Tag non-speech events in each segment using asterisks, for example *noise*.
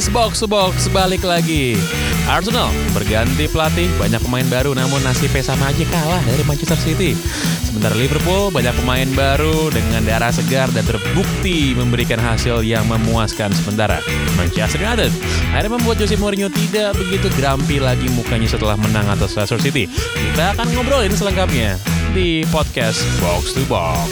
Podcast Box Box balik lagi. Arsenal berganti pelatih, banyak pemain baru namun nasibnya sama aja kalah dari Manchester City. Sementara Liverpool banyak pemain baru dengan darah segar dan terbukti memberikan hasil yang memuaskan sementara. Manchester United akhirnya membuat Jose Mourinho tidak begitu grampi lagi mukanya setelah menang atas Leicester City. Kita akan ngobrolin selengkapnya di podcast Box to Box.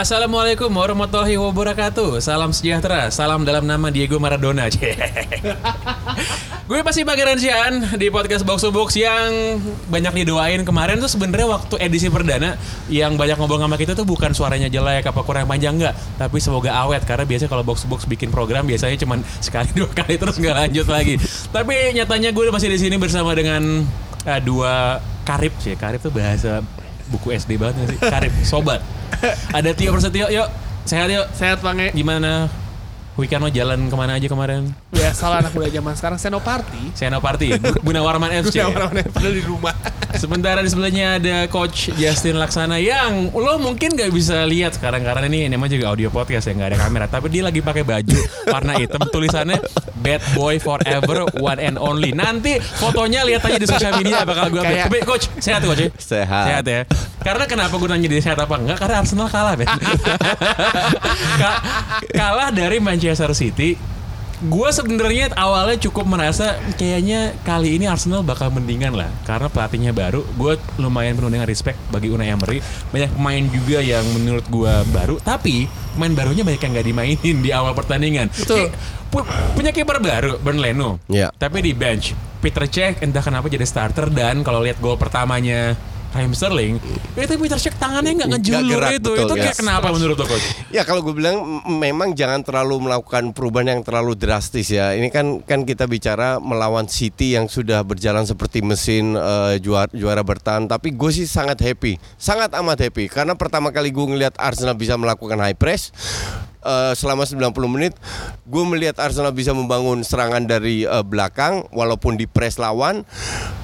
Assalamualaikum warahmatullahi wabarakatuh. Salam sejahtera Salam dalam nama Diego Maradona. *laughs* Gue pasti Pangeran Sian Di podcast Box Box Yang banyak didoain. Kemarin tuh sebenarnya waktu edisi perdana Yang banyak ngobrol sama kita tuh bukan suaranya jelek Apa kurang panjang enggak. Tapi semoga awet Karena biasanya kalau Box Box bikin program Biasanya cuma sekali *laughs* dua kali terus nggak lanjut lagi. Tapi nyatanya gue masih di sini bersama dengan uh, Dua karib sih. Karib tuh bahasa buku SD banget sih? Karib Sobat *laughs* ada Tio Prasetyo, yuk. Sehat yuk. Sehat Pange. Gimana? Weekend lo jalan ke mana aja kemarin? Biasalah anak muda zaman sekarang Senoparty. Senoparty, Gunawarman FC. Gunawarman padahal di rumah. *laughs* Sementara di sebelahnya ada Coach Justin Laksana yang lo mungkin gak bisa lihat sekarang karena ini namanya juga audio podcast ya nggak ada kamera. Tapi dia lagi pakai baju warna hitam tulisannya Bad Boy Forever One and Only. Nanti fotonya lihat aja di sosial media bakal gue update. Tapi Coach sehat Coach? ya? Sehat. Sehat ya. Karena kenapa gue nanya dia sehat apa enggak? Karena Arsenal kalah Ben. *laughs* Ka- kalah dari Manchester City. Gue sebenarnya awalnya cukup merasa kayaknya kali ini Arsenal bakal mendingan lah karena pelatihnya baru. Gue lumayan penuh dengan respect bagi Unai Emery. Banyak pemain juga yang menurut gue baru, tapi pemain barunya banyak yang nggak dimainin di awal pertandingan. Betul. Pu- punya kiper baru, Bern Leno. Iya. Tapi di bench, Peter Cech entah kenapa jadi starter dan kalau lihat gol pertamanya Raheem Sterling, itu Peter Cech tangannya nggak ngejulur gerak, itu. betul, itu kayak yes. kenapa menurut lo coach? Ya kalau gue bilang memang jangan terlalu melakukan perubahan yang terlalu drastis ya. Ini kan kan kita bicara melawan City yang sudah berjalan seperti mesin eh, juara juara bertahan. Tapi gue sih sangat happy, sangat amat happy karena pertama kali gue ngelihat Arsenal bisa melakukan high press. Eh, selama 90 menit gue melihat Arsenal bisa membangun serangan dari eh, belakang walaupun di press lawan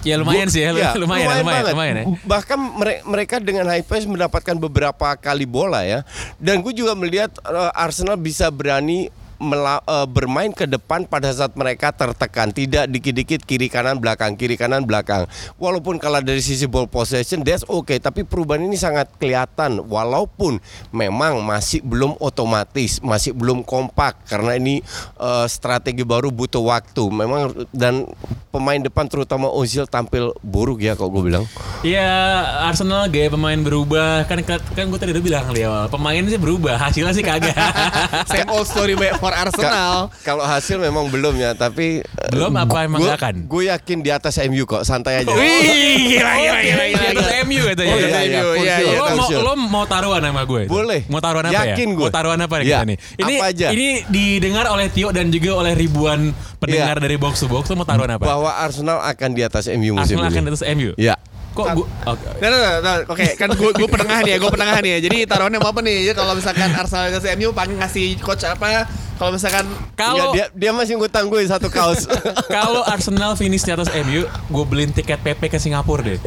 Ya lumayan Gua- sih ya, *laughs* lumayan, lumayan, lumayan, banget. lumayan ya. Bahkan mere- mereka dengan high pace mendapatkan beberapa kali bola ya. Dan gue juga melihat eh, Arsenal bisa berani mela- eh, bermain ke depan pada saat mereka tertekan, tidak dikit-dikit kiri kanan belakang, kiri kanan belakang. Walaupun kalah dari sisi ball possession, that's okay. Tapi perubahan ini sangat kelihatan, walaupun memang masih belum otomatis, masih belum kompak karena ini eh, strategi baru butuh waktu. Memang dan pemain depan terutama Ozil tampil buruk ya kalau gue bilang. Ya Arsenal gaya pemain berubah kan kan gue tadi udah bilang di awal pemain sih berubah hasilnya sih kagak. *laughs* Same old story back for Arsenal. Ka- kalau hasil memang belum ya, tapi eh, Belum apa emang gua- akan? Gue yakin di atas MU kok, santai aja. Wih, gila, gila, gila, Di atas. MU katanya. Oh, iya, iya, Iya, iya, iya. lo mau lo mau taruhan sama gue? Boleh. Mau taruhan apa Yakin ya? gue. Mau taruhan apa nih Ya, kita nih? Ini apa aja? ini didengar oleh Tio dan juga oleh ribuan pendengar Iya. dari box to box. Lo mau taruhan apa? Bahwa Arsenal akan di atas MU musim Arsenal akan di atas MU. Ya. Kok gue? Oke. Nah, nah, nah, nah, Oke, kan gue gue penengah nih ya, gue penengah nih ya. Jadi taruhannya mau apa nih? Jadi kalau misalkan Arsenal ke MU pengen ngasih coach apa? Kalau misalkan Kalau dia dia masih ngutang gue satu kaos. *laughs* kalau Arsenal finish di atas MU, gue beliin tiket PP ke Singapura deh.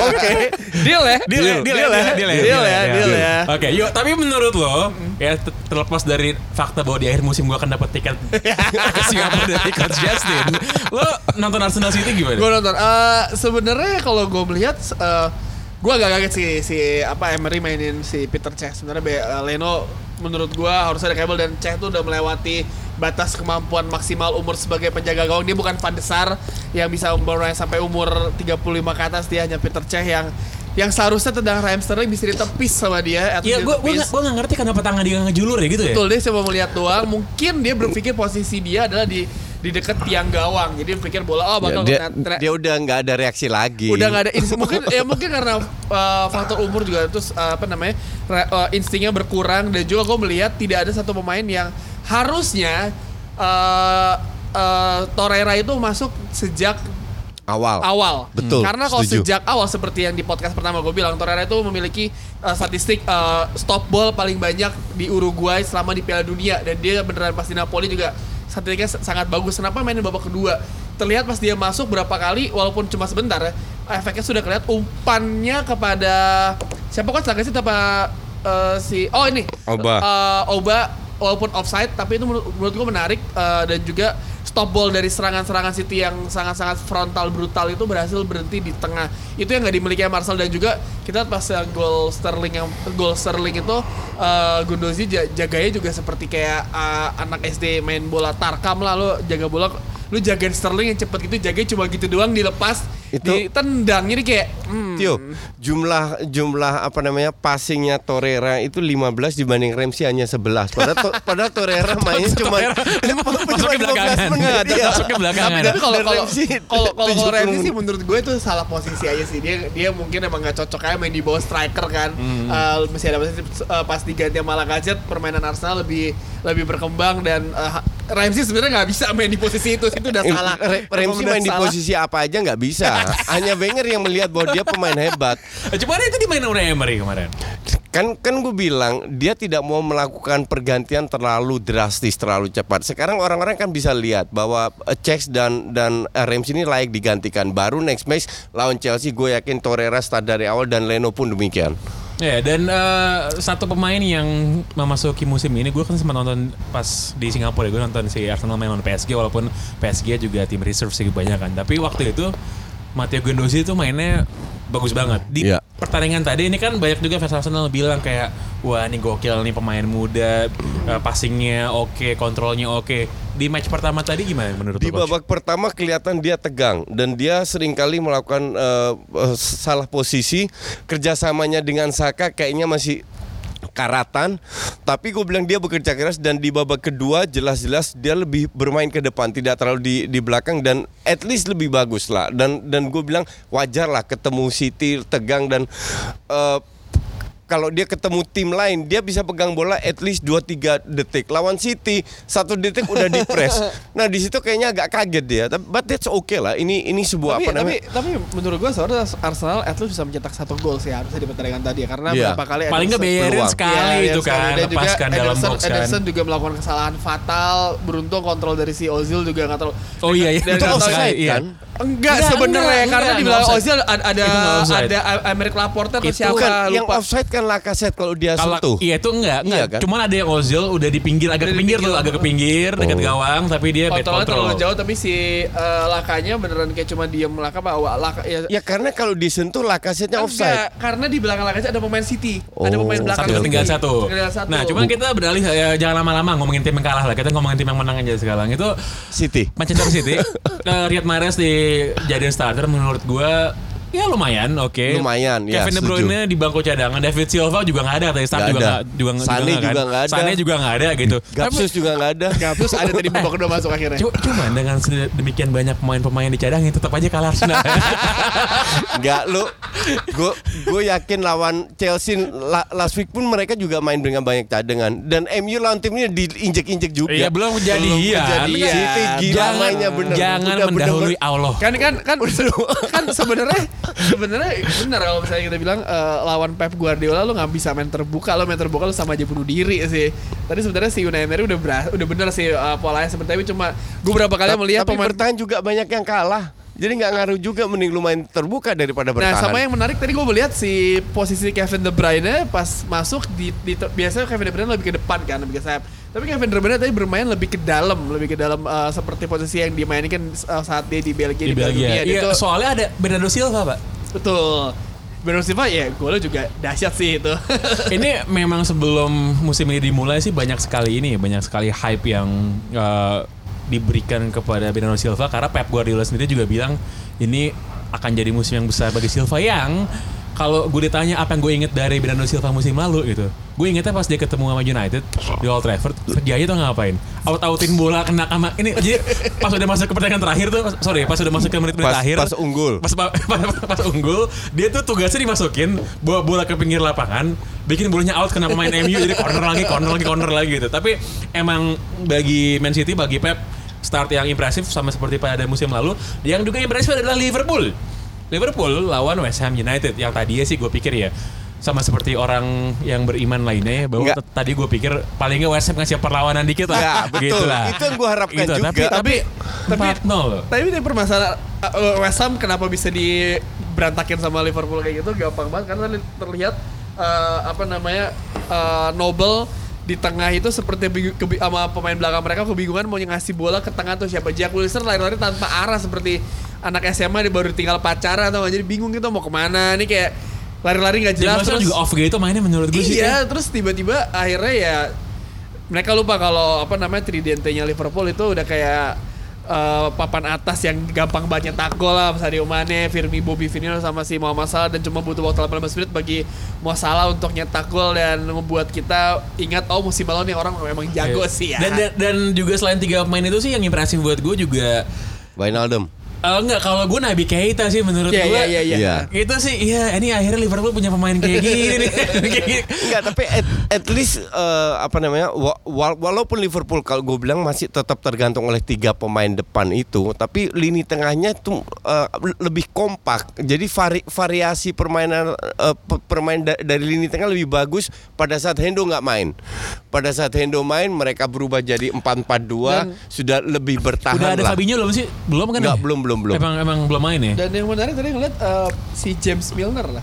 oke, *laughs* deal ya. Deal ya, deal ya, deal ya, deal ya, Deal ya, deal ya. Oke, yuk. Tapi menurut lo, ya ter- terlepas dari fakta bahwa di akhir musim gue akan dapat tiket *laughs* ke Singapura dari Coach Justin, lo nonton Arsenal City gimana? Gue nonton. Eh, Sebenarnya kalau gue melihat, eh, gue agak kaget sih si apa Emery mainin si Peter Cech. Sebenarnya Be- eh, Leno menurut gue harusnya ada kabel dan Cech tuh udah melewati batas kemampuan maksimal umur sebagai penjaga gawang. Dia bukan Van de Sar yang bisa bermain sampai umur 35 ke atas. Dia hanya Peter Cech yang yang seharusnya tendang Raheem Sterling bisa ditepis sama dia atau Iya, gue gue ditepis. gue nggak ngerti kenapa tangan dia ngejulur ya gitu ya. Betul dia cuma melihat doang. Mungkin dia berpikir posisi dia adalah di di dekat tiang gawang. Jadi dia pikir bola oh Ya, bakal dia, kena tra- dia udah nggak ada reaksi lagi. udah nggak ada ins- mungkin ya mungkin karena uh, faktor umur juga terus uh, apa namanya re- uh, instingnya berkurang dan juga gue melihat tidak ada satu pemain yang harusnya uh, uh, Torreira itu masuk sejak Awal. awal. Betul, Karena kalau setuju. sejak awal seperti yang di podcast pertama gue bilang, Torreira itu memiliki uh, statistik uh, stop ball paling banyak di Uruguay selama di Piala Dunia dan dia beneran pas di Napoli juga statistiknya s- sangat bagus. Kenapa mainin babak kedua? Terlihat pas dia masuk berapa kali walaupun cuma sebentar ya, efeknya sudah kelihatan umpannya kepada siapa kan sih apa uh, si oh ini Oba. Uh, Oba walaupun offside tapi itu menurut, menurut gue menarik uh, dan juga stop ball dari serangan-serangan City yang sangat-sangat frontal brutal itu berhasil berhenti di tengah. Itu yang nggak dimiliki Marcel. Dan juga kita pas gol Sterling yang gol Sterling itu uh, Gundosi ja- jaganya juga seperti kayak uh, anak SD main bola tarkam lah. Lo jaga bola lu jagain Sterling yang cepet gitu jagain cuma gitu doang dilepas Itu- ditendang jadi kayak hmm, Tio, jumlah jumlah apa namanya passingnya Torreira itu 15 dibanding Ramsey hanya 11. Padahal to, *laughs* padahal Torreira mainnya cuma cuma masuknya belakangan. 15 menit. Iya, masuknya belakangan. Tapi kalau kalau kalau kalau 70 Ramsey sih menurut gue itu salah posisi aja sih dia dia mungkin emang nggak cocok aja main di bawah striker kan Hmm. Eh, masih ada masih eh, pas diganti sama Lacazette permainan Arsenal lebih lebih berkembang dan eh, Ramsey sebenarnya nggak bisa main di posisi itu itu udah salah Re- Ramsey main di salah. posisi apa aja nggak bisa. *laughs* Hanya Wenger yang melihat bahwa dia pemain hebat. *laughs* Cuma itu dimainin oleh Emery kemarin. Kan kan gue bilang dia tidak mau melakukan pergantian terlalu drastis, terlalu cepat. Sekarang orang-orang kan bisa lihat bahwa eh, Cech dan dan eh, Ramsey ini layak digantikan. Baru next match lawan Chelsea gue yakin Torreira start dari awal dan Leno pun demikian. Ya dan eh, satu pemain yang memasuki musim ini gue kan sempat nonton pas di Singapura ya gue nonton si Arsenal main lawan PSG walaupun PSG juga tim reserve sih kebanyakan tapi waktu itu Matteo Guendouzi itu mainnya bagus banget di Iya. pertandingan tadi ini kan banyak juga fans Arsenal bilang kayak wah ini gokil nih pemain muda eh, passingnya oke kontrolnya oke di match pertama tadi gimana menurut Di lo, Coach? babak pertama kelihatan dia tegang dan dia sering kali melakukan eh, salah posisi. Kerjasamanya dengan Saka kayaknya masih karatan tapi gue bilang dia bekerja keras dan di babak kedua jelas-jelas dia lebih bermain ke depan tidak terlalu di di belakang dan at least lebih bagus lah. Dan dan gue bilang wajar lah ketemu City tegang dan eh, kalau dia ketemu tim lain dia bisa pegang bola at least 2-3 detik. Lawan City satu detik udah di press. *laughs* Nah di situ kayaknya agak kaget dia. Tapi but that's okay lah. Ini ini sebuah tapi, apa namanya? tapi, tapi menurut gue sebenarnya Arsenal at least bisa mencetak satu gol sih harusnya di pertandingan tadi ya. Karena Iya. berapa kali paling nggak bayarin peluang. sekali iya, itu kan Dan juga lepaskan dalam Ederson, box kan. Ederson juga melakukan kesalahan fatal. Beruntung kontrol dari si Ozil juga nggak terlalu oh iya iya. Itu offside kan? Enggak, Enggak, sebenarnya karena di belakang Ozil ada ada Amerik Laporte atau siapa yang lupa. offside kan Lacazette kalau dia Kalau sentuh iya itu enggak, enggak. Iya kan? Cuman ada yang Ozil udah di pinggir agak ke di pinggir tuh, agak ke pinggir dekat Oh. gawang tapi dia bad Kontrolnya terlalu control. jauh tapi si eh, lakanya beneran kayak cuma diem laka apa laka ya, ya karena kalau disentuh Lacazette-nya offside Enggak, karena di belakang lakanya ada pemain City ada Oh, pemain belakang Satu ketinggalan satu. Satu. Nah, cuman kita beralih ya, jangan lama-lama ngomongin tim yang kalah lah. Kita ngomongin tim yang menang aja sekarang. Itu City Manchester City. *laughs* eh, Riyad Mahrez dijadiin starter menurut gua ya lumayan oke. Lumayan, ya, Kevin De setuju. Bruyne di bangku cadangan, David Silva juga nggak ada katanya start Nggak juga ada. nggak juga Sane kan. juga nggak ada. Sane juga nggak ada gitu. Gapsus juga nggak ada Gapsus ada tadi babak kedua masuk akhirnya Cu- Cuman dengan sedemikian banyak pemain-pemain dicadangin tetap aja kalah Arsenal. *laughs* Enggak lu Gue gue yakin lawan Chelsea la- last week pun mereka juga main dengan banyak cadangan dan MU lawan tim ini diinjek-injek juga. Iya belum kejadian. kejadian. City gila Jangan, mainnya bener. jangan Udah mendahului Allah. kan kan kan kan sebenarnya sebenarnya benar kalau misalnya kita bilang eh, lawan Pep Guardiola lu nggak bisa main terbuka. Lo main terbuka lu sama aja bunuh diri sih. Tadi sebenarnya si Unai Emery udah ber, udah bener sih eh, polanya seperti itu. Cuma gue berapa kali Ta- melihat tapi pemain bertahan juga banyak yang kalah. Jadi nggak ngaruh juga mending lu main terbuka daripada Nah bertahan. sama yang menarik tadi gue melihat si posisi Kevin De Bruyne pas masuk di, di biasanya Kevin De Bruyne lebih ke depan kan lebih ke sayap. Tapi Kevin De Bruyne tadi bermain lebih ke dalam, lebih ke dalam eh, seperti posisi yang dimainkan eh, saat dia di Belgia di Piala Belgia. Dunia. Iya, Itu soalnya ada Bernardo Silva, Pak. betul. Bernardo Silva ya golnya juga dahsyat sih itu. *laughs* ini memang sebelum musim ini dimulai sih banyak sekali ini, banyak sekali hype yang eh, diberikan kepada Bernardo Silva karena Pep Guardiola sendiri juga bilang ini akan jadi musim yang besar bagi Silva yang kalau gue ditanya apa yang gue inget dari Bernardo Silva musim lalu gitu. Gue ingetnya pas dia ketemu sama United di Old Trafford kerjanya tuh ngapain? Out-outin bola kena sama ini jadi pas udah masuk ke pertandingan terakhir tuh sorry pas udah masuk ke menit-menit Pas- akhir pas unggul. pas, pas, *laughs* pas- pas unggul dia tuh tugasnya dimasukin bawa bola ke pinggir lapangan bikin bolanya out kena pemain MU jadi corner lagi corner lagi corner lagi gitu. Tapi emang bagi Man City bagi Pep start yang impresif sama seperti pada musim lalu. Yang juga impresif adalah Liverpool. Liverpool lawan West Ham United yang tadinya sih gue pikir ya sama seperti orang yang beriman lainnya ya, bahwa tadi gue pikir paling nggak West Ham ngasih perlawanan dikit lah. Ya, betul. Gitu lah. Itu yang gua harapkan Gitu, juga. Tapi, tapi, Tapi- 4-0 loh. Tapi ini permasalahan uh, West Ham kenapa bisa diberantakin sama Liverpool kayak gitu gampang banget karena li- terlihat uh, apa namanya uh, Noble di tengah itu seperti kebi- sama pemain belakang mereka kebingungan mau ngasih bola ke tengah tuh siapa? Jack Wilson lari-lari tanpa arah seperti anak SMA dia baru tinggal pacaran atau jadi bingung gitu mau ke mana? Ini kayak lari-lari nggak jelas terus juga off gitu mainnya menurut gue sih. iya terus tiba-tiba akhirnya ya mereka lupa kalau apa namanya tridentenya Liverpool itu udah kayak eh, papan atas yang gampang banyak nyetak gol lah Sadio Mane, Firmino, Bobby Firmino sama si Muhammad Salah dan cuma butuh waktu 18 menit bagi Mo Salah untuk nyetak gol dan membuat kita ingat oh musim lalu nih orang memang jago Iya. sih ya. Dan, dan dan juga selain tiga pemain itu sih yang impresif buat gue juga Wijnaldum. Eh, enggak kalau gue Nabi Keita sih menurut Iya gue. iya iya iya. Iya. Itu sih iya ini akhirnya Liverpool punya pemain kayak gini nih. *laughs* Kayak gini. Enggak, tapi at, at least eh, apa namanya? wa- wa- walaupun Liverpool kalau gue bilang masih tetap tergantung oleh tiga pemain depan itu, tapi lini tengahnya tuh eh, lebih kompak. Jadi vari, variasi permainan eh, pe- permain da- dari lini tengah lebih bagus pada saat Hendo nggak main. Pada saat Hendo main, mereka berubah jadi 4-4-2, sudah lebih bertahan Udah ada lah. Fabinho belum sih? Belum kan? Enggak, ya? belum belum belum. Emang emang belum main ya? Dan yang menarik tadi ngeliat eh, si James Milner lah.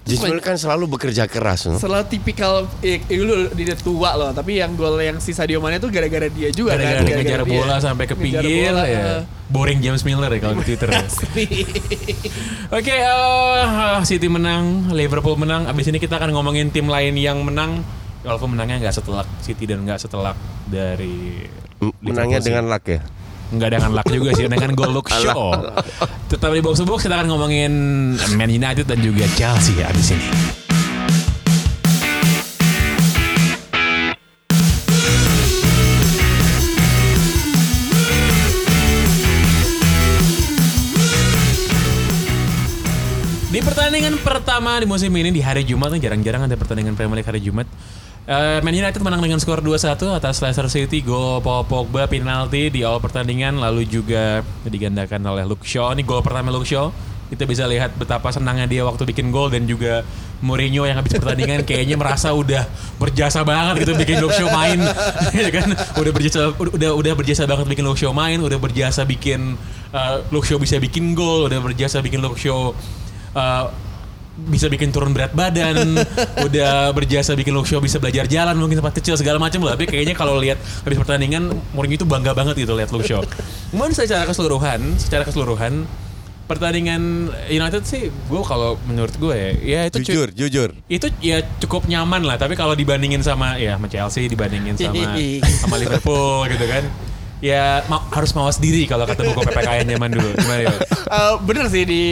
Jismil kan selalu bekerja keras. no? Selalu tipikal eh, eh, dulu dia tua loh, tapi yang gol yang si Sadio Mane tuh gara-gara dia juga Gara-gara kan. dia ngejar dia. bola sampai ke pinggir bola, ya. eh. Boring James Miller ya kalau di Twitter. *laughs* Asli. Oke, eh, City menang, Liverpool menang. Abis ini kita akan ngomongin tim lain yang menang. Walaupun menangnya nggak setelak City dan nggak setelak dari Menangnya dengan luck ya. Nggak dengan luck juga sih, dengan gol look show. Tetap di box to box kita akan ngomongin Man United dan juga Chelsea abis ini. Di pertandingan pertama di musim ini di hari Jumat jarang-jarang ada pertandingan Premier League hari Jumat. Eh, Man United menang dengan skor 2-1 atas Leicester City, gol Paul Pogba penalti di awal pertandingan lalu juga digandakan oleh Luke Shaw. Ini gol pertama Luke Shaw. Kita bisa lihat betapa senangnya dia waktu bikin gol dan juga Mourinho yang habis pertandingan kayaknya merasa udah berjasa banget gitu bikin Luke Shaw main. *laughs* Ya kan? Udah berjasa udah udah berjasa banget bikin Luke Shaw main, udah berjasa bikin eh, Luke Shaw bisa bikin gol, udah berjasa bikin Luke Shaw eh, bisa bikin turun berat badan, *laughs* udah berjasa bikin Shaw bisa belajar jalan mungkin sempat kecil segala macam lah. Tapi kayaknya kalau lihat habis pertandingan Mourinho itu bangga banget gitu lihat Shaw. *laughs* Cuman secara keseluruhan, secara keseluruhan pertandingan United sih gue kalau menurut gue ya, ya itu cu- Jujur, jujur. itu ya cukup nyaman lah tapi kalau dibandingin sama ya sama Chelsea dibandingin sama *laughs* sama Liverpool gitu kan ya ma- harus mawas diri kalau kata buku PPKN zaman dulu. Gimana ya Eh, bener sih di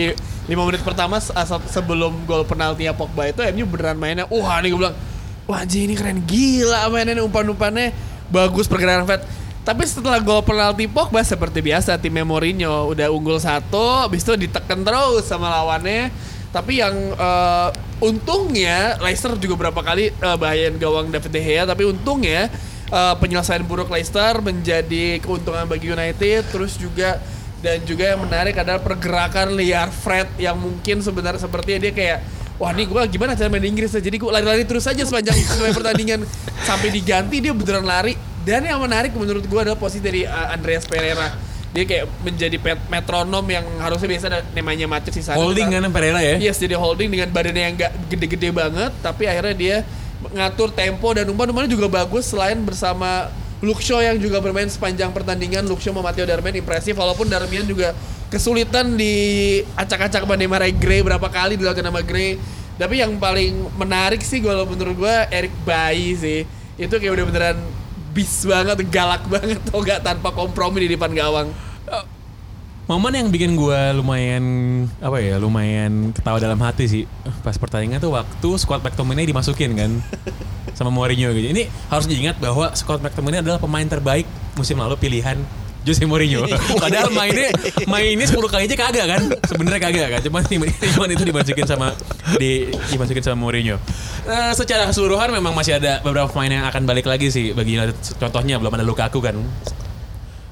5 menit pertama se- asal- sebelum gol penaltinya Pogba itu MU beneran mainnya wah nih gue bilang wah anjing ini keren gila mainnya umpan-umpannya bagus pergerakan Fred tapi setelah gol penalti Pogba seperti biasa timnya Mourinho udah unggul satu habis itu ditekan terus sama lawannya. Tapi yang eh, untungnya Leicester juga berapa kali eh, bahayain gawang David De Gea tapi untungnya eh, penyelesaian buruk Leicester menjadi keuntungan bagi United. Terus juga dan juga yang menarik adalah pergerakan liar Fred yang mungkin sebenarnya sepertinya dia kayak wah nih gue gimana cara main di Inggris ya? jadi gue lari-lari terus aja sepanjang *laughs* sepanjang pertandingan sampai diganti dia beneran lari. Dan yang menarik menurut gue adalah posisi dari uh, Andreas Pereira. Dia kayak menjadi pet- metronom yang harusnya biasa namanya macet sih holding kan Pereira ya? Yes, jadi holding dengan badannya yang gak gede-gede banget, tapi akhirnya dia ngatur tempo dan umpan-umpannya juga bagus selain bersama Shaw yang juga bermain sepanjang pertandingan. Shaw sama Matteo Darmian impresif walaupun Darmian juga kesulitan di acak-acak Marai Gray berapa kali dilakukan sama Gray. Tapi yang paling menarik sih kalau menurut gua Eric Bayi sih. Itu kayak udah beneran bis banget, galak banget *laughs* tuh gak tanpa kompromi di depan gawang. Momen yang bikin gue lumayan apa ya lumayan ketawa dalam hati sih pas pertandingan tuh waktu squad McTominay dimasukin kan *laughs* sama Mourinho gitu. Ini harus diingat bahwa squad McTominay adalah pemain terbaik musim lalu pilihan Jose Mourinho. *laughs* Padahal mainnya mainnya 10 kali aja kagak kan. Sebenarnya kagak kan. Cuman *laughs* cuman itu dimasukin sama di dimasukin sama Mourinho. Eh, secara keseluruhan memang masih ada beberapa pemain yang akan balik lagi sih bagi United. Contohnya belum ada Lukaku kan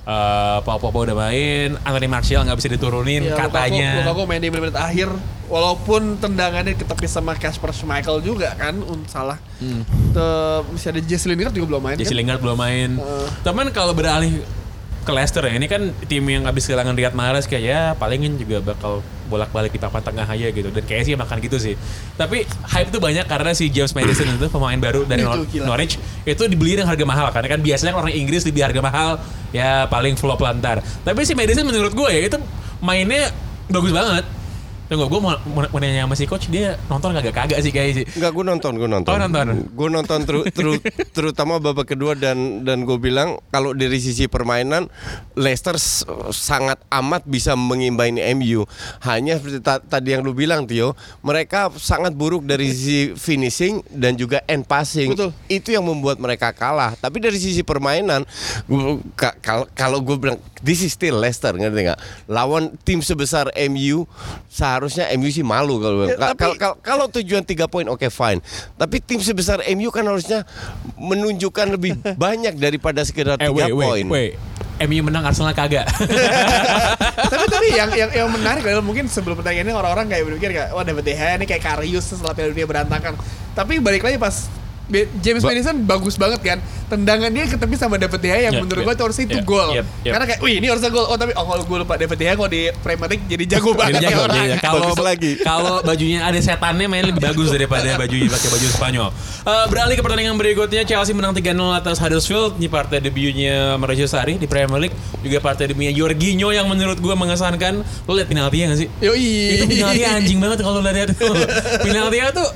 Eh, Pau Pogba udah main, Anthony Martial nggak bisa diturunin Ya, katanya. Lukaku, Lukaku main di menit akhir walaupun tendangannya ketepis sama Kasper Schmeichel juga kan un salah. Hmm. Tuh, masih ada Jesse Lingard juga belum main Jesse kan? Lingard belum main. Heeh. Teman kalau beralih ke Leicester ya, ini kan tim yang habis kehilangan Riyad Mahrez kayak ya palingin juga bakal bolak-balik di papan tengah aja gitu. Dan kayaknya sih makan gitu sih. Tapi hype tuh banyak karena si James Madison itu pemain baru dari Itu Nor-. Norwich itu dibeli dengan harga mahal karena kan biasanya orang Inggris dibeli harga mahal ya paling flop lantar. Tapi si Madison menurut gue ya itu mainnya bagus banget. Tunggu, gue mau, mau, mau nanya sama si coach, dia nonton kagak-kagak sih kayaknya sih. Enggak, gue nonton, gue nonton. Oh, nonton. Gue nonton teru- teru- terutama babak kedua dan dan gue bilang kalau dari sisi permainan Leicester sangat amat bisa mengimbangi MU. Hanya seperti ta- tadi yang lu bilang Tio, mereka sangat buruk dari sisi finishing dan juga end passing. Betul. Itu yang membuat mereka kalah. Tapi dari sisi permainan, kalau gue bilang this is still Leicester, ngerti nggak? Lawan tim sebesar MU seharusnya MU sih malu kalau Ya, kalau kalau kalau tujuan tiga poin oke fine. Tapi tim sebesar MU kan harusnya menunjukkan lebih *laughs* banyak daripada sekedar Eh, tiga wait, poin. MU menang Arsenal kagak. *laughs* tapi tapi yang yang yang menarik adalah mungkin sebelum pertandingan ini orang-orang kayak berpikir kayak wah David De Gea ini kayak Karius setelah Piala Dunia berantakan. Tapi balik lagi pas James Ba- Madison bagus banget kan. Tendangan dia ketepis sama David De Gea yang Yep, menurut yep, gue itu harusnya itu gol. yep, yep. Karena kayak wih ini harusnya gol. Oh tapi oh kalau gue lupa David De Gea kalau di Premier League jadi jago banget Jadi ya jago, orang. jago. Kalau lagi. kalau bajunya ada setannya main lebih bagus daripada bajunya pakai baju Spanyol. Eh, beralih ke pertandingan berikutnya Chelsea menang 3-0 atas Huddersfield. Ini partai debutnya Mauricio Sarri di Premier League. Juga partai debutnya Jorginho yang menurut gue mengesankan. Lo liat penaltinya gak sih? Yoi. Itu penalti anjing banget kalau lo lihat. *laughs* Penaltinya tuh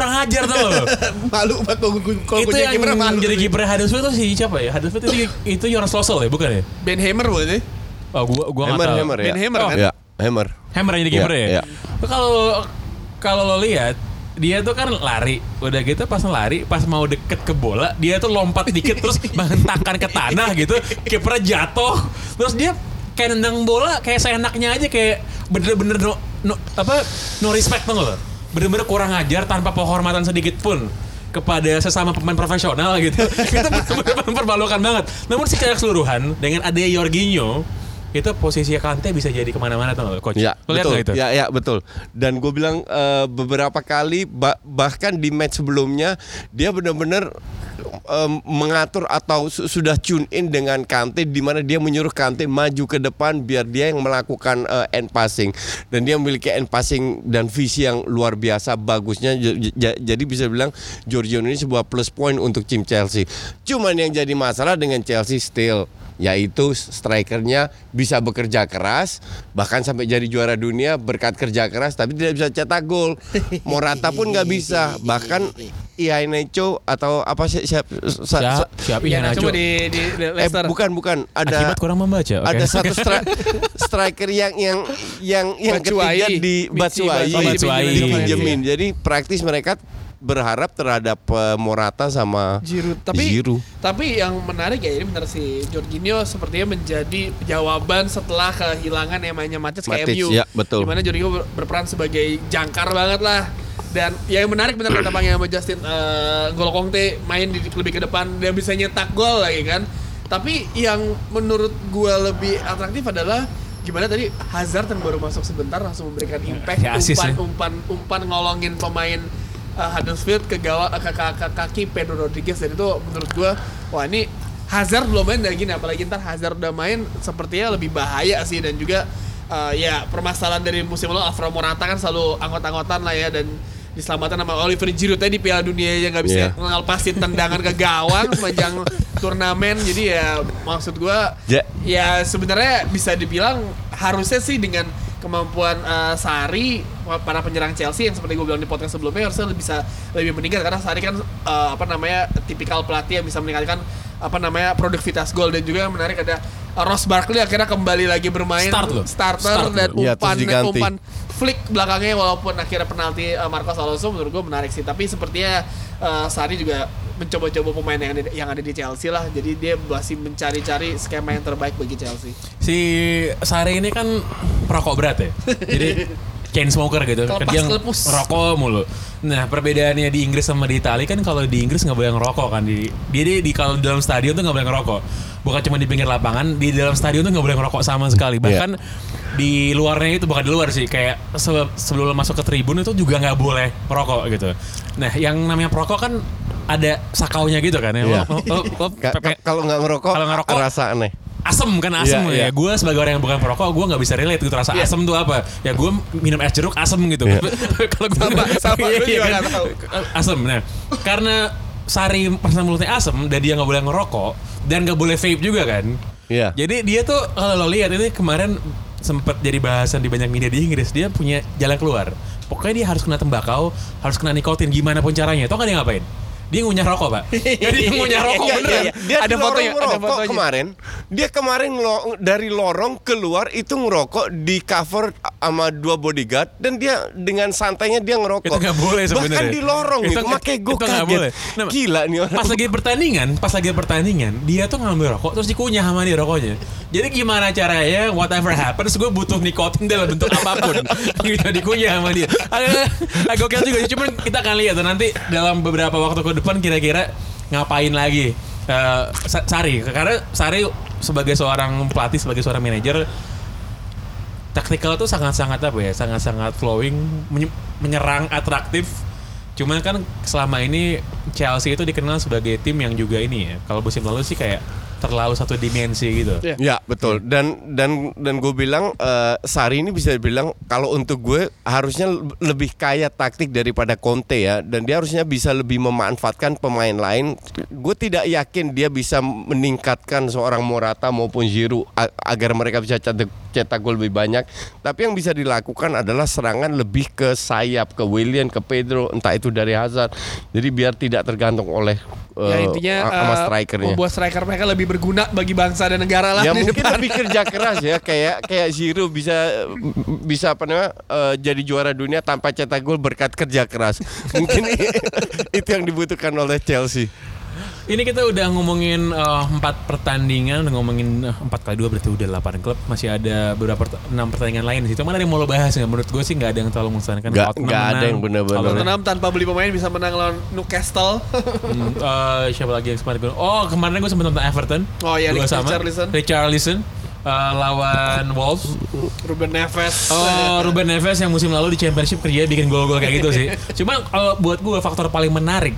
kurang ajar tau lo. *laughs* malu banget kalau gue kalau itu gue jadi yang kiper malu. jadi kiper Huddersfield tuh si siapa ya? Huddersfield itu itu Jonas Losel ya, bukan ya? Ben Hammer bukan sih? Oh, gua gua nggak Hammer, tahu. hammer ya. Ben Hammer kan? Ya, hammer. Hammer yang jadi kiper Iya, ya. iya. Kalau kalau lo lihat dia tuh kan lari, udah gitu pas lari, pas mau deket ke bola, dia tuh lompat dikit terus *laughs* menghentakkan ke tanah gitu, kipernya jatuh, terus dia kayak nendang bola kayak seenaknya aja kayak bener-bener no, no- apa no respect tuh lo, bener-bener kurang ajar tanpa penghormatan sedikit pun kepada sesama pemain profesional gitu. *laughs* itu bener-bener mempermalukan banget. Namun secara keseluruhan dengan adanya Jorginho itu posisi Kante bisa jadi ke mana-mana tuh coach. Ya, Lo lihat betul. itu? Ya, ya, betul. Dan gue bilang eh, beberapa kali ba- bahkan di match sebelumnya dia benar-benar em, mengatur atau su- sudah tune in dengan Kante di mana dia menyuruh Kante maju ke depan biar dia yang melakukan eh, end passing dan dia memiliki end passing dan visi yang luar biasa bagusnya jadi bisa bilang Jorginho ini sebuah plus point untuk tim Chelsea. Cuman yang jadi masalah dengan Chelsea still yaitu strikernya bisa bekerja keras bahkan sampai jadi juara dunia berkat kerja keras tapi tidak bisa cetak gol Morata pun nggak bisa bahkan Iheanacho atau apa sih siap, Siap, siap Iya, iya nah, Nacho. coba di, di, eh Leicester. bukan bukan ada Akibat kurang membaca. ada satu stri- *laughs* striker yang yang yang yang Batshuayi. ketiga di Batshuayi. dipinjemin. Jadi praktis mereka berharap terhadap eh, Morata sama Giroud. Tapi Giroud. tapi yang menarik ya ini benar si Jorginho sepertinya menjadi jawaban setelah kehilangan namanya Matic ke Matic, MU. ya, betul. Di mana Jorginho ber- berperan sebagai jangkar banget lah. Dan yang menarik benar kata Bang sama Justin uh, Gol main di, lebih ke depan dia bisa nyetak gol lagi kan. Tapi yang menurut gua lebih atraktif adalah gimana tadi Hazard yang baru masuk sebentar langsung memberikan impact Ya, umpan, ya. umpan umpan ngolongin pemain uh, Huddersfield ke gawang ke, ke- ke kaki Pedro Rodriguez. Dan itu menurut gua wah ini Hazard belum main dan gini. Apalagi ntar Hazard udah main sepertinya lebih bahaya sih. Dan juga uh, ya permasalahan dari musim lalu Alvaro Morata kan selalu anggot-anggotan lah ya. Dan diselamatkan sama Oliver Giroud tadi di Piala Dunia yang nggak bisa Iya. ngelepasin tendangan ke gawang *laughs* sepanjang turnamen. Jadi ya maksud gua Ja- ya sebenarnya bisa dibilang harusnya sih dengan kemampuan uh, Sari para penyerang Chelsea yang seperti gue bilang di podcast sebelumnya harusnya lebih bisa lebih meningkat karena Sari kan uh, apa namanya tipikal pelatih yang bisa meningkatkan apa namanya produktivitas gol dan juga yang menarik ada uh, Ross Barkley akhirnya kembali lagi bermain Start loh. starter Start dan loh. Iya, umpan diganti. umpan flick belakangnya walaupun akhirnya penalti uh, Marcos Alonso menurut gue menarik sih tapi sepertinya uh, Sari juga mencoba-coba pemain yang ada, yang ada di Chelsea lah jadi dia masih mencari-cari skema yang terbaik bagi Chelsea si Sari ini kan perokok berat ya. Jadi *laughs* chain smoker gitu. Kelepas, Dia kelepus. rokok mulu. Nah, perbedaannya di Inggris sama di Italia kan kalau di Inggris nggak boleh ngerokok kan di dia di, di kalau dalam stadion tuh nggak boleh ngerokok. bukan cuma di pinggir lapangan, di dalam stadion tuh nggak boleh ngerokok sama sekali. Bahkan di luarnya itu bukan di luar sih, kayak se- sebelum masuk ke tribun itu juga nggak boleh merokok gitu. Nah, yang namanya perokok kan ada sakaunya gitu kan ya. Iya. Ka- pepe- ka- Kalau nggak ngerokok, Kalau ngerokok- rasa aneh. asem kan asem Iya, ya. iya. Gue sebagai orang yang bukan perokok, gue nggak bisa relate gitu rasa asem tuh apa. Ya gue minum es jeruk asem gitu. Iya. *laughs* Kalau gue Sama, sama, Iya, juga kan? nggak tahu. Asem. Nah, karena Sari perasaan mulutnya asem dan dia nggak boleh ngerokok dan nggak boleh vape juga kan. Iya. Jadi dia tuh kalau lo lihat ini kemarin sempat jadi bahasan di banyak media di Inggris dia punya jalan keluar. Pokoknya dia harus kena tembakau, harus kena nikotin gimana pun caranya. Tau kan dia ngapain? Dia ngunyah rokok, Pak. *laughs* Jadi dia ngunyah rokok Iya, beneran. iya, iya. Dia Ada fotonya, fotonya, ada fotonya. kemarin. Dia kemarin lo- dari lorong keluar itu ngerokok di cover sama dua bodyguard dan dia dengan santainya dia ngerokok. Itu nggak boleh sebenarnya. Bahkan di lorong Itu itu, nggak- makanya gue kaget. boleh. Nah, Gila nih orang. Pas lagi pertandingan, pas lagi pertandingan, dia tuh ngambil rokok terus dikunyah sama dia rokoknya. Jadi gimana caranya whatever happens gue butuh nikotin dalam bentuk apa pun. gitu *laughs* dikunyah sama dia. Agak, agak gokil juga. Cuman kita akan lihat tuh nanti dalam beberapa waktu ke depan kira-kira ngapain lagi Sa- Sari. Karena Sari sebagai seorang pelatih, sebagai seorang manajer taktikal tuh sangat-sangat apa ya sangat-sangat flowing menye- menyerang atraktif cuman kan selama ini Chelsea itu dikenal sebagai tim yang juga ini ya kalau musim lalu sih kayak terlalu satu dimensi gitu. Iya. Ya betul. Dan dan dan gue bilang eh, Sari ini bisa dibilang kalau untuk gue harusnya le- lebih kaya taktik daripada Conte ya. Dan dia harusnya bisa lebih memanfaatkan pemain lain. Gue tidak yakin dia bisa meningkatkan seorang Morata maupun Giroud a- agar mereka bisa cetak, cetak gol lebih banyak. Tapi yang bisa dilakukan adalah serangan lebih ke sayap ke William ke Pedro entah itu dari Hazard. Jadi biar tidak tergantung oleh ya eh, intinya sama eh, strikernya. membuat striker mereka lebih berguna bagi bangsa dan negara lah ya mungkin depan. lebih kerja keras ya kayak kayak Zero bisa bisa apa namanya eh, jadi juara dunia tanpa cetak gol berkat kerja keras mungkin *laughs* itu yang dibutuhkan oleh Chelsea ini kita udah ngomongin eh, empat pertandingan udah ngomongin eh, empat kali dua berarti udah 8 klub masih ada beberapa enam pertandingan lain di situ mana ada yang mau lo bahas nggak menurut gue sih nggak ada yang terlalu mengesankan Nggak- nggak ada menang. yang benar-benar. Kalau- Tottenham tanpa beli pemain bisa menang lawan Newcastle. Hmm, *laughs* eh, siapa lagi yang kemarin gue Oh kemarin gue sempat nonton Everton Oh, iya, Dua sama Richarlison. Richarlison eh, Lawan Wolves Ruben Neves. Oh *laughs* Ruben Neves yang musim lalu di Championship kerja bikin gol-gol kayak gitu sih *laughs* Cuma kalau buat gue faktor paling menarik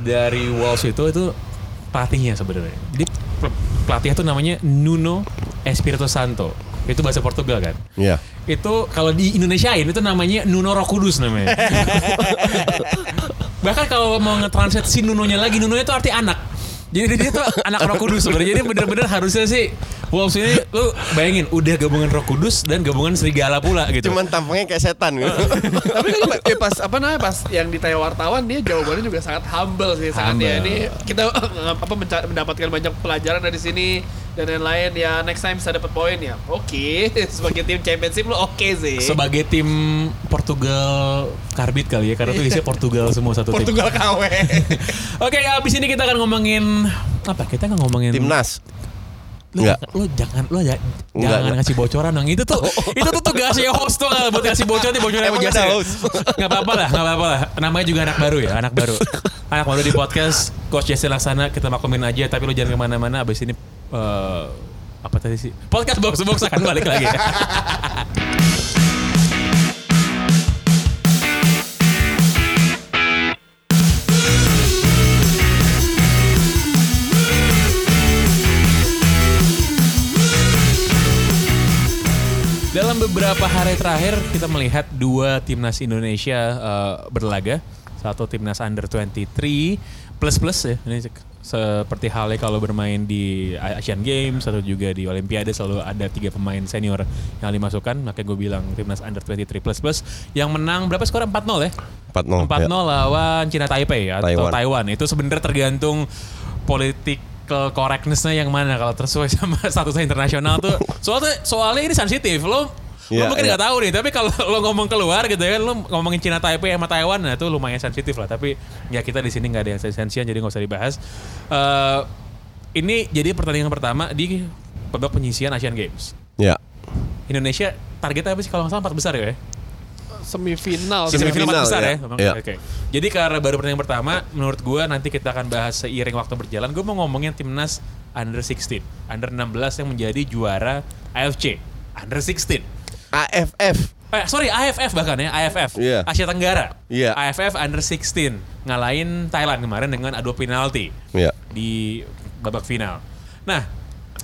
Dari Wolves itu Itu pelatihnya sebenarnya Jadi pe- pelatih itu namanya Nuno Espirito Santo Itu bahasa Portugal kan ya itu kalau di Indonesiain itu namanya Nuno Roh Kudus namanya. *laughs* Bahkan kalau mau nge-translate si Nunonya lagi, Nunonya itu arti anak. Jadi dia tuh anak Roh Kudus sebenarnya. Jadi bener-bener harusnya sih Wolves ini lu bayangin udah gabungan Roh Kudus dan gabungan serigala pula gitu. cuman tampangnya kayak setan gitu *laughs* Tapi kan eh, pas apa namanya pas yang ditanya wartawan dia jawabannya juga sangat humble sih sangat Humble. ya ini kita apa menca- mendapatkan banyak pelajaran dari sini dan lain-lain ya next time bisa dapat poin ya oke *laughs* sebagai tim championship lo oke sih Sebagai tim Portugal karbit kali ya karena tuh isinya Portugal semua satu tim. Portugal KW *laughs* Oke, abis ini kita akan ngomongin apa? Kita nggak ngomongin timnas Lu, Enggak. lu jangan lu ya, Enggak, jangan ngasih bocoran dong. Itu tuh *laughs* itu tuh tugasnya host tuh kalau buat ngasih bocoran nih bocoran Emang ada host? *laughs* Enggak apa-apa lah, enggak apa-apa lah. Namanya juga anak baru ya, anak baru. *laughs* anak baru di podcast Coach Jesse Laksana kita maklumin aja tapi lu jangan ke mana-mana abis ini eh, apa tadi sih? Podcast box box akan balik lagi. Dalam beberapa hari terakhir kita melihat dua timnas Indonesia eh, berlaga. Satu timnas under 23 plus plus ya. Ini se- seperti halnya kalau bermain di Asian Games atau juga di Olimpiade selalu ada tiga pemain senior yang dimasukkan. Makanya gue bilang timnas under 23 plus plus yang menang berapa skor 4-0 ya? 4-0 4-0 ya. lawan Cina Taipei atau Taiwan. Taiwan. Itu sebenarnya tergantung political correctness-nya yang mana kalau tersesuai *laughs* sama statusnya internasional tuh. Soalnya soalnya ini sensitif. Lo lo Iya, mungkin iya. nggak tahu nih, tapi kalau lo ngomong keluar gitu ya kan, lo ngomongin Cina Taipei sama Taiwan, nah itu lumayan sensitif lah. Tapi ya kita di sini nggak ada yang sensian, jadi nggak usah dibahas. Eh, ini jadi pertandingan pertama di babak penyisian Asian Games. ya Indonesia targetnya apa sih kalau nggak salah empat besar ya? Semifinal Semifinal Semifinal, besar ya. ya. Iya. Oke. Jadi karena baru pertandingan pertama, menurut gua nanti kita akan bahas seiring waktu berjalan. Gue mau ngomongin timnas under 16. Under 16 yang menjadi juara AFC under 16. AFF. Eh, sorry AFF bahkan ya AFF Iya. Asia Tenggara. Iya. AFF under 16 ngalahin Thailand kemarin dengan adu penalti Ya. di babak final. Nah,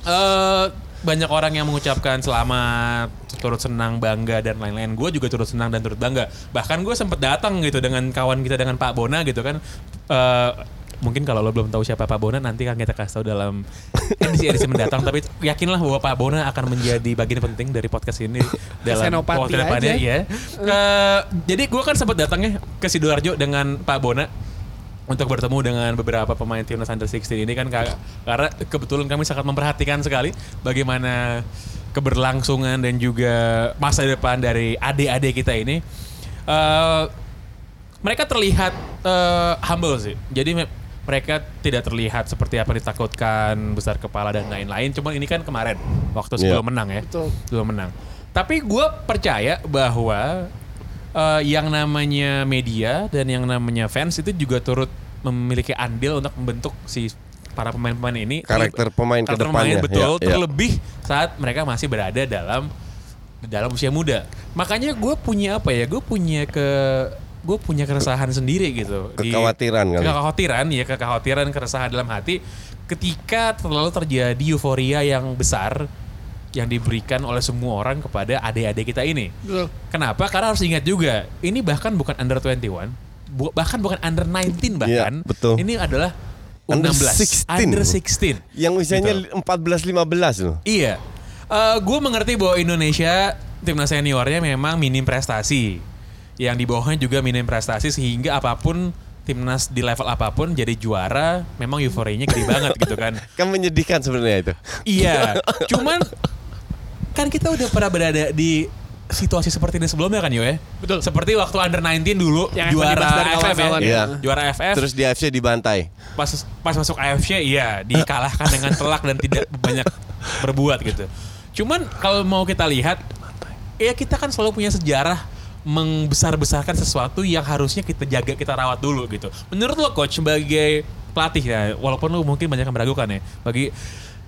eh banyak orang yang mengucapkan selamat, turut senang, bangga dan lain-lain. Gue juga turut senang dan turut bangga. Bahkan gue sempet datang gitu dengan kawan kita dengan Pak Bona gitu kan. Eh mungkin kalau lo belum tahu siapa Pak Bona nanti kan kita kasih tahu dalam *laughs* edisi-edisi mendatang. Tapi yakinlah bahwa Pak Bona akan menjadi bagian penting dari podcast ini *laughs* dalam waktu depannya. Ya. *laughs* Eh, jadi gue kan sempat datangnya ke sidoarjo dengan Pak Bona untuk bertemu dengan beberapa pemain timnas under 16 ini kan ka- karena kebetulan kami sangat memperhatikan sekali bagaimana keberlangsungan dan juga masa depan dari adik-adik kita ini. Eh, mereka terlihat eh, humble sih. Jadi me- mereka tidak terlihat seperti apa yang ditakutkan, besar kepala dan lain-lain. Cuman ini kan kemarin waktu sebelum Iya. menang ya, Betul. sebelum menang. Tapi gue percaya bahwa eh, yang namanya media dan yang namanya fans itu juga turut memiliki andil untuk membentuk si para pemain-pemain ini Karakter pemain ke Karakter depannya. betul Ya, ya. terlebih saat mereka masih berada dalam dalam usia muda makanya gue punya apa ya gue punya ke gue punya keresahan sendiri gitu di- Kekhawatiran kali. kekhawatiran ya kekhawatiran keresahan dalam hati ketika terlalu terjadi euforia yang besar yang diberikan oleh semua orang kepada adik-adik kita ini Betul. Kenapa? Karena harus ingat juga, ini bahkan bukan under 21, bu- bahkan bukan under 19 bahkan. Iya, betul. Ini adalah Under U16, 16. under 16. Yang usianya Gitu. 14-15 loh. Iya. gue mengerti bahwa Indonesia timnas seniornya memang minim prestasi. Yang di bawahnya juga minim prestasi sehingga apa pun timnas di level apa pun jadi juara memang euforianya gede banget gitu kan. *laughs* Kan menyedihkan sebenarnya itu. Iya, *laughs* cuman kan kita udah pernah berada di situasi seperti ini sebelumnya kan Yo ya? Betul. Seperti waktu under 19 dulu Yang juara AFF ya. kawan-kawan. Iya. Juara AFF Terus di AFC dibantai. pas pas masuk AFC iya dikalahkan dengan telak dan tidak banyak berbuat gitu. Cuman kalau mau kita lihat ya kita kan selalu punya sejarah membesar-besarkan sesuatu yang harusnya kita jaga kita rawat dulu gitu. Menurut lo coach sebagai pelatih ya walaupun lo mungkin banyak yang meragukan ya bagi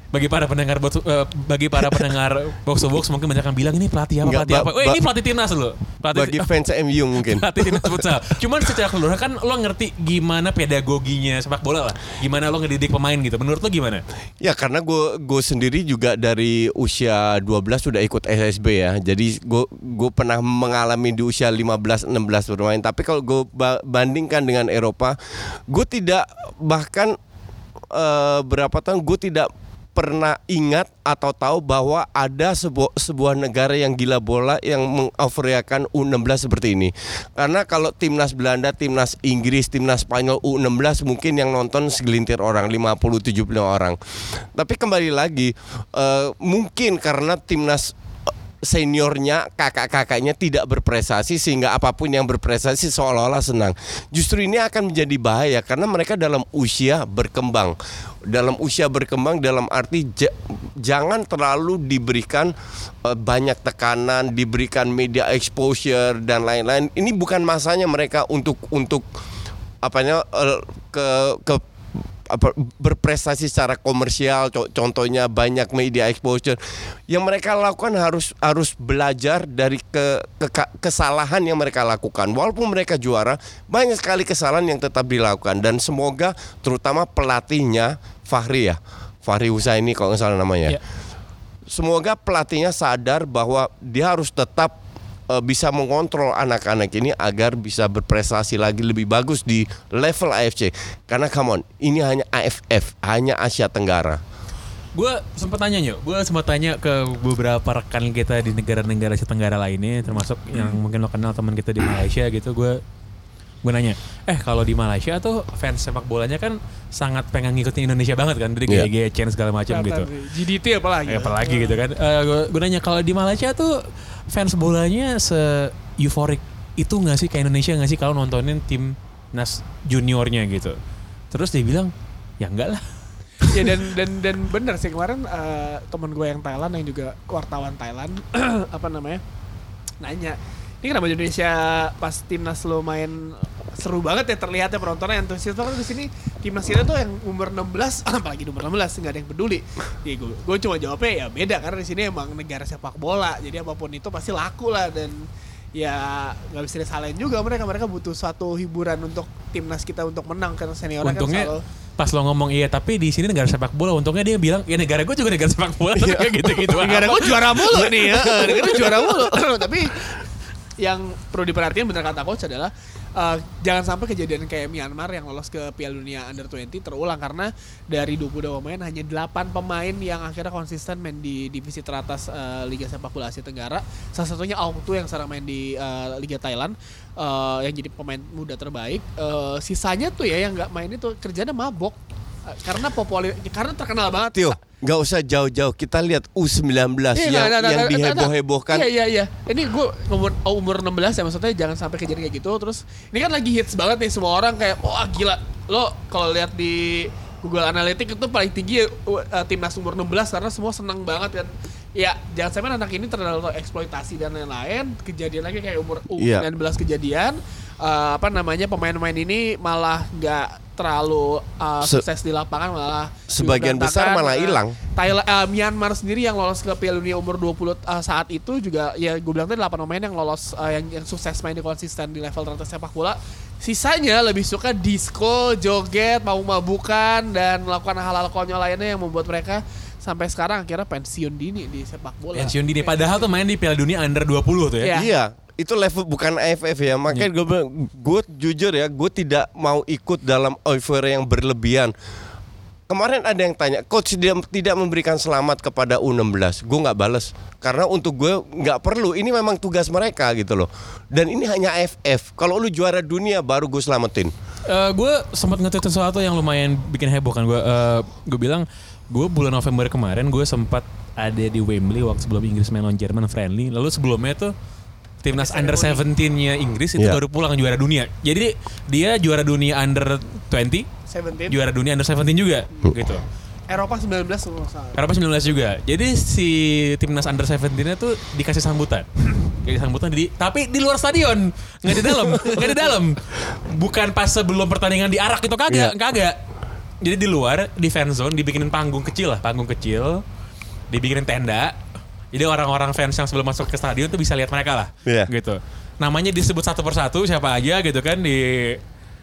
bagi para pendengar box, eh, bagi para pendengar *laughs* box to box mungkin banyak yang bilang ini pelatih apa pelatih apa. Weh ini pelatih timnas lo. Pelatih Bagi fans MU *laughs* mungkin. pelatih timnas *laughs* futsal. Cuman secara keseluruhan kan lo ngerti gimana pedagoginya sepak bola lah. Gimana lo ngedidik pemain gitu. Menurut lo gimana? Ya karena gue gue sendiri juga dari usia 12 sudah ikut SSB ya. Jadi gue gue pernah mengalami di usia 15 16 bermain. Tapi kalau gue ba- bandingkan dengan Eropa, gue tidak bahkan eh, berapa tahun gue tidak pernah ingat atau tahu bahwa ada sebuah sebuah negara yang gila bola yang mengeuforiakan U16 seperti ini. Karena kalau timnas Belanda, timnas Inggris, timnas Spanyol U16 mungkin yang nonton segelintir orang 50 70 orang. Tapi kembali lagi eh, mungkin karena timnas seniornya kakak-kakaknya tidak berprestasi sehingga apa pun yang berprestasi seolah-olah senang. Justru ini akan menjadi bahaya karena mereka dalam usia berkembang. Dalam usia berkembang dalam arti ja- jangan terlalu diberikan eh, banyak tekanan, diberikan media exposure dan lain-lain. Ini bukan masanya mereka untuk untuk apanya eh, ke ke apa, berprestasi secara komersial co- contohnya banyak media exposure. Yang mereka lakukan harus harus belajar dari ke, ke- kesalahan yang mereka lakukan. Walaupun mereka juara banyak sekali kesalahan yang tetap dilakukan. Dan semoga terutama pelatihnya Fahri ya Fahri Husaini kalau nggak salah namanya. Iya. semoga pelatihnya sadar bahwa dia harus tetap eh, bisa mengontrol anak-anak ini agar bisa berprestasi lagi lebih bagus di level AFC. Karena come on, ini hanya AFF, hanya Asia Tenggara. Gue sempat tanya yuk, gue sempat tanya ke beberapa rekan kita di negara-negara Asia Tenggara lainnya, termasuk yang mungkin lo kenal teman kita di Malaysia gitu. Gue gue nanya, eh kalau di Malaysia tuh fans sepak bolanya kan sangat pengen ngikutin Indonesia banget kan, dari Iya. kayak GCN segala macam gitu. GDT apalagi. Ya, apalagi gitu kan. Eh, gue, gue nanya kalau di Malaysia tuh fans bolanya se euforik itu nggak sih kayak Indonesia nggak sih kalau nontonin tim nas juniornya gitu. Terus dia bilang ya enggak lah. *laughs* ya dan dan dan bener sih kemarin eh, temen gue yang Thailand yang juga wartawan Thailand *clears throat* apa namanya nanya ini kenapa Indonesia pas timnas lo main seru banget ya terlihatnya penontonnya antusias banget di sini. Timnas kita tuh yang umur 16 *clears throat* apalagi umur 16 nggak ada yang peduli. Ya gue gue cuma jawabnya ya beda karena di sini emang negara sepak bola jadi apa pun itu pasti laku lah dan ya nggak bisa disalahin juga mereka. Mereka butuh suatu hiburan untuk timnas kita untuk menang karena seniornya kan Untungnya selalu pas lo ngomong iya tapi di sini negara sepak bola untungnya dia bilang ya negara gue juga negara sepak bola. Tapi *laughs* kayak gitu-gitu. Negara gue juara mulu nih ya. Negara gua juara mulu. *laughs* Tapi yang perlu diperhatikan benar kata coach adalah uh, jangan sampai kejadian kayak Myanmar yang lolos ke Piala Dunia Under 20 terulang karena dari 22 pemain hanya 8 pemain yang akhirnya konsisten main di divisi teratas uh, Liga Sepak Bola Asia Tenggara. Salah satunya Aung Tu yang sekarang main di uh, Liga Thailand uh, yang jadi pemain muda terbaik. Uh, sisanya tuh ya yang nggak main itu kerjanya mabok karena populer karena terkenal banget. Tio, nggak usah jauh-jauh. Kita lihat U19 Iya, yang, nah, nah, yang nah, nah, nah. diheboh-hebohkan. Iya iya iya. Ini gue umur oh, umur 16 ya maksudnya jangan sampai kejadian kayak gitu. Terus ini kan lagi hits banget nih semua orang kayak wah gila. Lo kalau lihat di Google Analytics itu paling tinggi ya, uh, timnas umur 16 karena semua senang banget kan. Ya jangan sampai anak ini terlalu eksploitasi dan lain-lain. Kejadian lagi kayak umur Iya. U19 kejadian. uh, apa namanya pemain-pemain ini malah nggak terlalu uh, Se- sukses di lapangan malah Sebagian besar malah Uh, hilang. Thailand, uh, Myanmar sendiri yang lolos ke Piala Dunia umur 20 uh, saat itu juga ya gue bilang tadi 8 pemain yang lolos uh, yang, yang sukses main di konsisten di level teratas sepak bola. Sisanya lebih suka disco, joget, mau mabukan dan melakukan hal-hal konyol lainnya yang membuat mereka sampai sekarang akhirnya pensiun dini di sepak bola. pensiun dini padahal tuh main di Piala Dunia under 20 tuh ya Iya. Iya, itu level bukan AFF ya. Makanya gue bilang, gue jujur ya, gue tidak mau ikut dalam euforia yang berlebihan. Kemarin ada yang tanya, coach dia tidak memberikan selamat kepada U16. Gue nggak bales karena untuk gue nggak perlu. Ini memang tugas mereka gitu loh. Dan ini hanya AFF. Kalau lu juara dunia baru gue selamatin. Eh, gue sempat nge sesuatu yang lumayan bikin heboh kan gue gue bilang gue bulan November kemarin gue sempat ada di Wembley waktu sebelum Inggris main lawan Jerman friendly lalu sebelumnya tuh timnas under 17-nya Inggris itu Iya. baru pulang juara dunia jadi dia juara dunia under 20 17 juara dunia under 17 juga gitu Eropa 19 kalau salah. Eropa 19 juga. Jadi si timnas under 17-nya tuh dikasih sambutan. *laughs* Dikasih sambutan di tapi di luar stadion, nggak di dalam, *laughs* nggak di dalam. Bukan pas sebelum pertandingan diarak itu kagak, Iya. kagak. Jadi di luar di fan zone dibikinin panggung kecil lah, panggung kecil. Dibikinin tenda. Jadi orang-orang fans yang sebelum masuk ke stadion tuh bisa lihat mereka lah. Iya. Gitu. Namanya disebut satu persatu siapa aja gitu kan di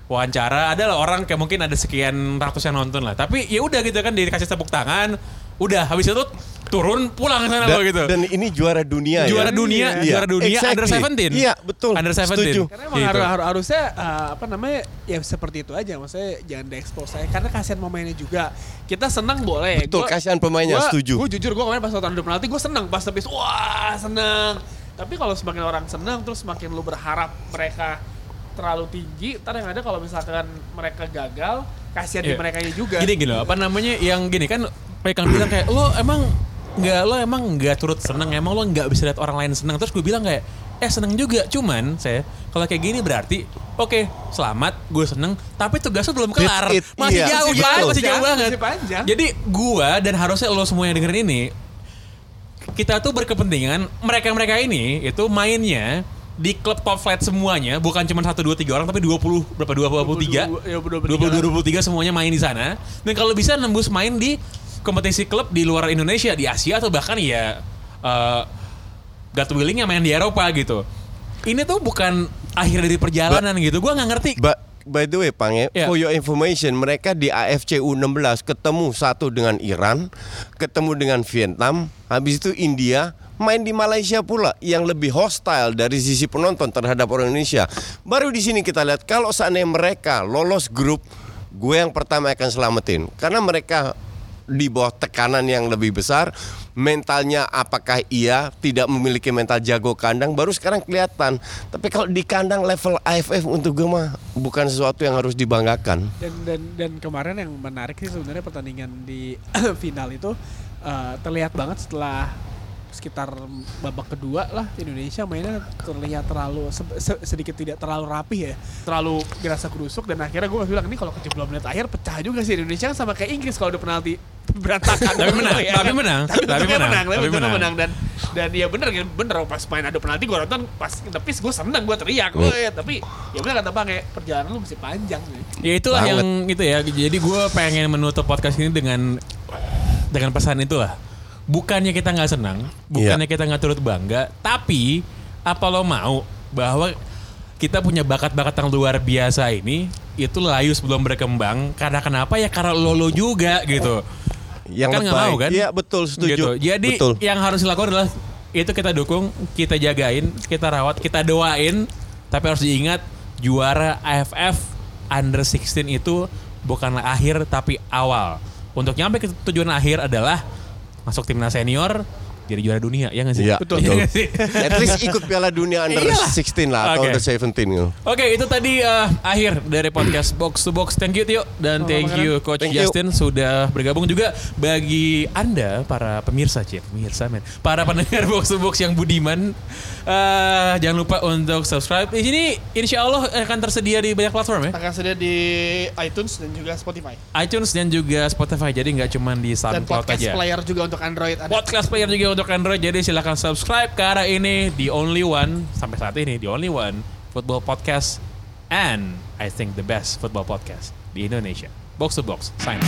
wawancara ada lah orang kayak mungkin ada sekian ratus yang nonton lah tapi ya udah gitu kan dikasih tepuk tangan udah habis itu turun pulang ke sana Dan, lo gitu dan ini juara dunia juara ya. dunia Iya. juara dunia under Exactly. 17 Iya, betul. under 17 Setuju. Karena emang Gitu. harus, harus- harusnya uh, apa namanya ya seperti itu aja maksudnya jangan diekspos saya karena kasihan pemainnya juga kita senang boleh Betul, kasihan pemainnya, setuju. gue jujur gue kemarin pas nonton adu penalti gue senang pas habis wah senang tapi kalau semakin orang senang terus semakin lu berharap mereka terlalu tinggi ntar yang ada kalau misalkan mereka gagal kasihan di Iya. mereka juga Gini gini loh, apa namanya yang gini kan mereka bilang kayak lo emang nggak lo emang nggak turut seneng emang lo nggak bisa lihat orang lain senang terus gue bilang kayak eh seneng juga cuman saya kalau kayak gini berarti oke selamat gue seneng tapi tugasnya belum kelar It- it- masih iya, jauh betul. Pak, masih jauh banget masih panjang. jadi gue dan harusnya lo semua yang dengerin ini kita tuh berkepentingan mereka-mereka ini itu mainnya di klub top flight semuanya bukan cuma satu dua tiga orang tapi 20 berapa 23 ya, 22 23 semuanya main di sana. Dan kalau bisa nembus main di kompetisi klub di luar Indonesia di Asia atau bahkan ya God willing yang main di Eropa gitu. Ini tuh bukan akhir dari perjalanan gitu. Gua nggak ngerti. Ba- by the way, Pang, ya, Ya. for your information, mereka di AFC U16 ketemu satu dengan Iran, ketemu dengan Vietnam, habis itu India, main di Malaysia pula yang lebih hostile dari sisi penonton terhadap orang Indonesia. Baru di sini kita lihat kalau seandainya mereka lolos grup, gue yang pertama akan selamatin. Karena mereka di bawah tekanan yang lebih besar mentalnya apakah iya tidak memiliki mental jago kandang baru sekarang kelihatan. Tapi kalau di kandang level AFF untuk gue mah bukan sesuatu yang harus dibanggakan. Dan dan dan kemarin yang menarik sih sebenarnya pertandingan di *clears throat* final itu eh, terlihat banget setelah sekitar babak kedua lah Indonesia mainnya terlihat terlalu se- se- sedikit tidak terlalu rapih ya terlalu gerasa kerusuk dan akhirnya gue bilang ini kalau kejebloan menit akhir pecah juga sih Indonesia kan sama kayak Inggris kalau udah penalti berantakan. Tapi menang, Ya tapi kan? menang, tapi, tapi tapi menang, tapi tapi menang. menang. dan dan ya bener kan bener pas main adu penalti gue nonton pas tepis gue seneng gue teriak gue tapi ya bener kata bang kayak perjalanan lu masih panjang nih. Ya itulah Banget. yang itu ya. Jadi gue pengen menutup podcast ini dengan dengan pesan itulah. Bukannya kita nggak senang, bukannya kita nggak turut bangga, tapi apa lo mau bahwa kita punya bakat-bakat yang luar biasa ini itu layu sebelum berkembang karena kenapa ya karena lo lo juga gitu. Yang kan nggak mau kan? Iya betul setuju. Gitu. Jadi betul. yang harus dilakukan adalah itu kita dukung, kita jagain, kita rawat, kita doain. Tapi harus diingat juara AFF Under 16 itu bukanlah akhir tapi awal. Untuk nyampe ke tujuan akhir adalah masuk timnas senior jadi juara dunia ya nggak sih? Iya, Betul. betul. *laughs* Iya sih? At least ikut Piala Dunia under Iyalah. 16 lah atau Oke. under 17 gitu. Oke, itu tadi eh, akhir dari podcast Box to Box. Thank you Tio dan thank you Coach Thank you. Justin sudah bergabung juga bagi Anda para pemirsa, Cik, pemirsa men. Para pendengar *laughs* Box to Box yang budiman eh, jangan lupa untuk subscribe. Di sini insya Allah akan tersedia di banyak platform ya. Akan sedia di iTunes dan juga Spotify iTunes dan juga Spotify. Jadi nggak cuma di dan SoundCloud podcast aja. player juga untuk Android ada. Podcast player juga untuk Android. Jadi silahkan subscribe karena ini the only one sampai saat ini the only one football podcast and I think the best football podcast di Indonesia. Box to box. Sign.